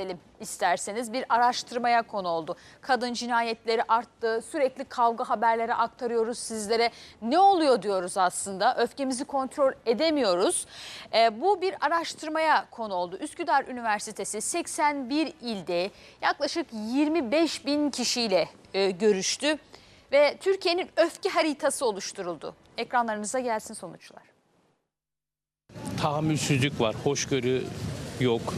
edelim isterseniz bir araştırmaya konu oldu. Kadın cinayetleri arttı. Sürekli kavga haberleri aktarıyoruz sizlere. Ne oluyor diyoruz aslında. Öfkemizi kontrol edemiyoruz. Ee, bu bir araştırmaya konu oldu. Üsküdar Üniversitesi 81 ilde yaklaşık 25 bin kişiyle e, görüştü. Ve Türkiye'nin öfke haritası oluşturuldu. Ekranlarınıza gelsin sonuçlar. tahammülsüzlük var, hoşgörü yok.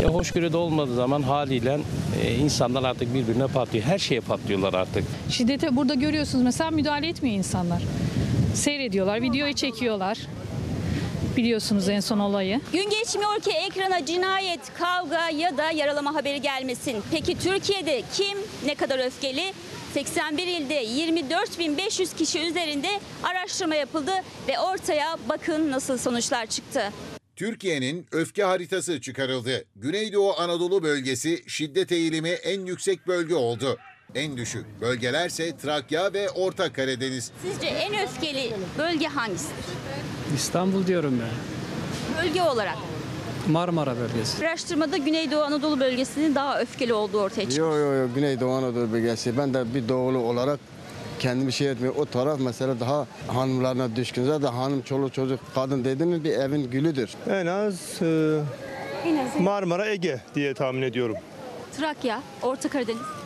E, hoşgörü de olmadığı zaman haliyle e, insanlar artık birbirine patlıyor. Her şeye patlıyorlar artık. Şiddete burada görüyorsunuz mesela müdahale etmiyor insanlar. Seyrediyorlar, videoyu çekiyorlar. Biliyorsunuz en son olayı. Gün geçmiyor ki ekrana cinayet, kavga ya da yaralama haberi gelmesin. Peki Türkiye'de kim ne kadar öfkeli? 81 ilde 24.500 kişi üzerinde araştırma yapıldı ve ortaya bakın nasıl sonuçlar çıktı. Türkiye'nin öfke haritası çıkarıldı. Güneydoğu Anadolu bölgesi şiddet eğilimi en yüksek bölge oldu. En düşük bölgelerse Trakya ve Orta Karadeniz. Sizce en öfkeli bölge hangisidir? İstanbul diyorum ben. Bölge olarak. Marmara bölgesi. Araştırmada Güneydoğu Anadolu bölgesinin daha öfkeli olduğu ortaya çıktı. Yo yo yo Güneydoğu Anadolu bölgesi. Ben de bir doğulu olarak kendimi şey etmiyor. O taraf mesela daha hanımlarına düşkün. Zaten hanım, çoluk, çocuk, kadın dedi mi bir evin gülüdür. En az e, Marmara Ege diye tahmin ediyorum. Trakya, Orta Karadeniz.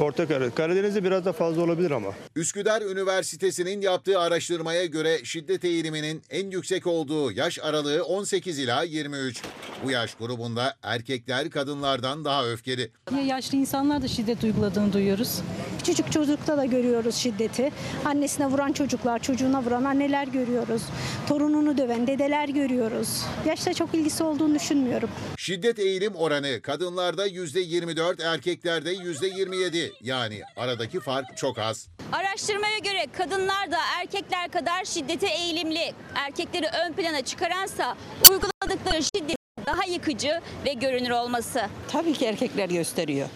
Orta Kar- Karadeniz'de biraz da fazla olabilir ama. Üsküdar Üniversitesi'nin yaptığı araştırmaya göre şiddet eğiliminin en yüksek olduğu yaş aralığı 18 ila 23. Bu yaş grubunda erkekler kadınlardan daha öfkeli. Yaşlı insanlar da şiddet uyguladığını duyuyoruz. Küçücük çocukta da görüyoruz şiddeti. Annesine vuran çocuklar, çocuğuna vuran anneler görüyoruz. Torununu döven dedeler görüyoruz. Yaşla çok ilgisi olduğunu düşünmüyorum. Şiddet eğilim oranı kadınlarda %24, erkeklerde %27. Yani aradaki fark çok az. Araştırmaya göre kadınlar da erkekler kadar şiddete eğilimli. Erkekleri ön plana çıkaransa uyguladıkları şiddet daha yıkıcı ve görünür olması. Tabii ki erkekler gösteriyor.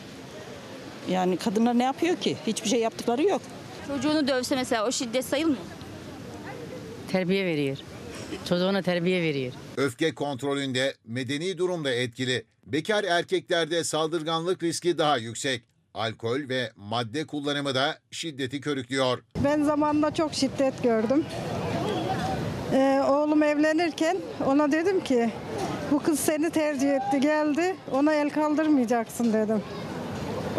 Yani kadınlar ne yapıyor ki? Hiçbir şey yaptıkları yok. Çocuğunu dövse mesela o şiddet sayılmıyor. Terbiye veriyor. Çocuğuna terbiye veriyor. Öfke kontrolünde medeni durum da etkili. Bekar erkeklerde saldırganlık riski daha yüksek. Alkol ve madde kullanımı da şiddeti körüklüyor. Ben zamanında çok şiddet gördüm. Ee, oğlum evlenirken ona dedim ki bu kız seni tercih etti geldi ona el kaldırmayacaksın dedim.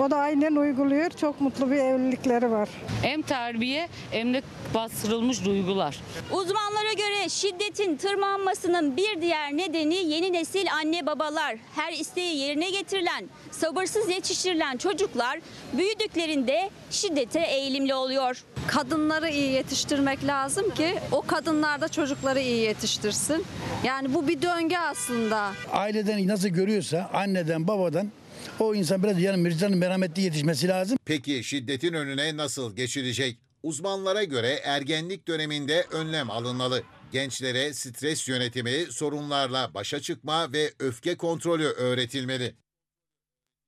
O da aynen uyguluyor. Çok mutlu bir evlilikleri var. Hem terbiye hem de bastırılmış duygular. Uzmanlara göre şiddetin tırmanmasının bir diğer nedeni yeni nesil anne babalar. Her isteği yerine getirilen, sabırsız yetiştirilen çocuklar büyüdüklerinde şiddete eğilimli oluyor. kadınları iyi yetiştirmek lazım ki o kadınlar da çocukları iyi yetiştirsin. Yani bu bir döngü aslında. aileden nasıl görüyorsa anneden babadan o insan biraz yanı vicdanın merhametli yetişmesi lazım. Peki şiddetin önüne nasıl geçilecek? Uzmanlara göre ergenlik döneminde önlem alınmalı. Gençlere stres yönetimi, sorunlarla başa çıkma ve öfke kontrolü öğretilmeli.